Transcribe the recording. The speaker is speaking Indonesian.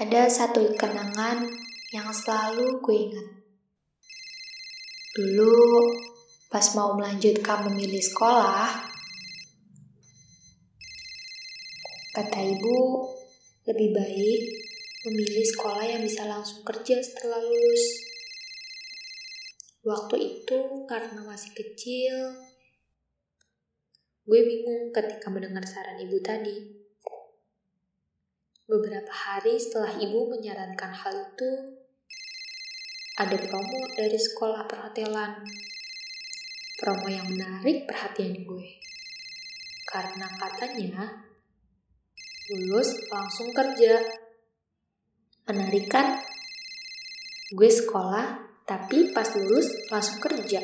Ada satu kenangan yang selalu gue ingat. Dulu, pas mau melanjutkan memilih sekolah, kata ibu, lebih baik memilih sekolah yang bisa langsung kerja setelah lulus. Waktu itu karena masih kecil, gue bingung ketika mendengar saran ibu tadi. Beberapa hari setelah ibu menyarankan hal itu, ada promo dari sekolah perhotelan. Promo yang menarik perhatian gue. Karena katanya, lulus langsung kerja. Menarik kan? Gue sekolah, tapi pas lulus langsung kerja.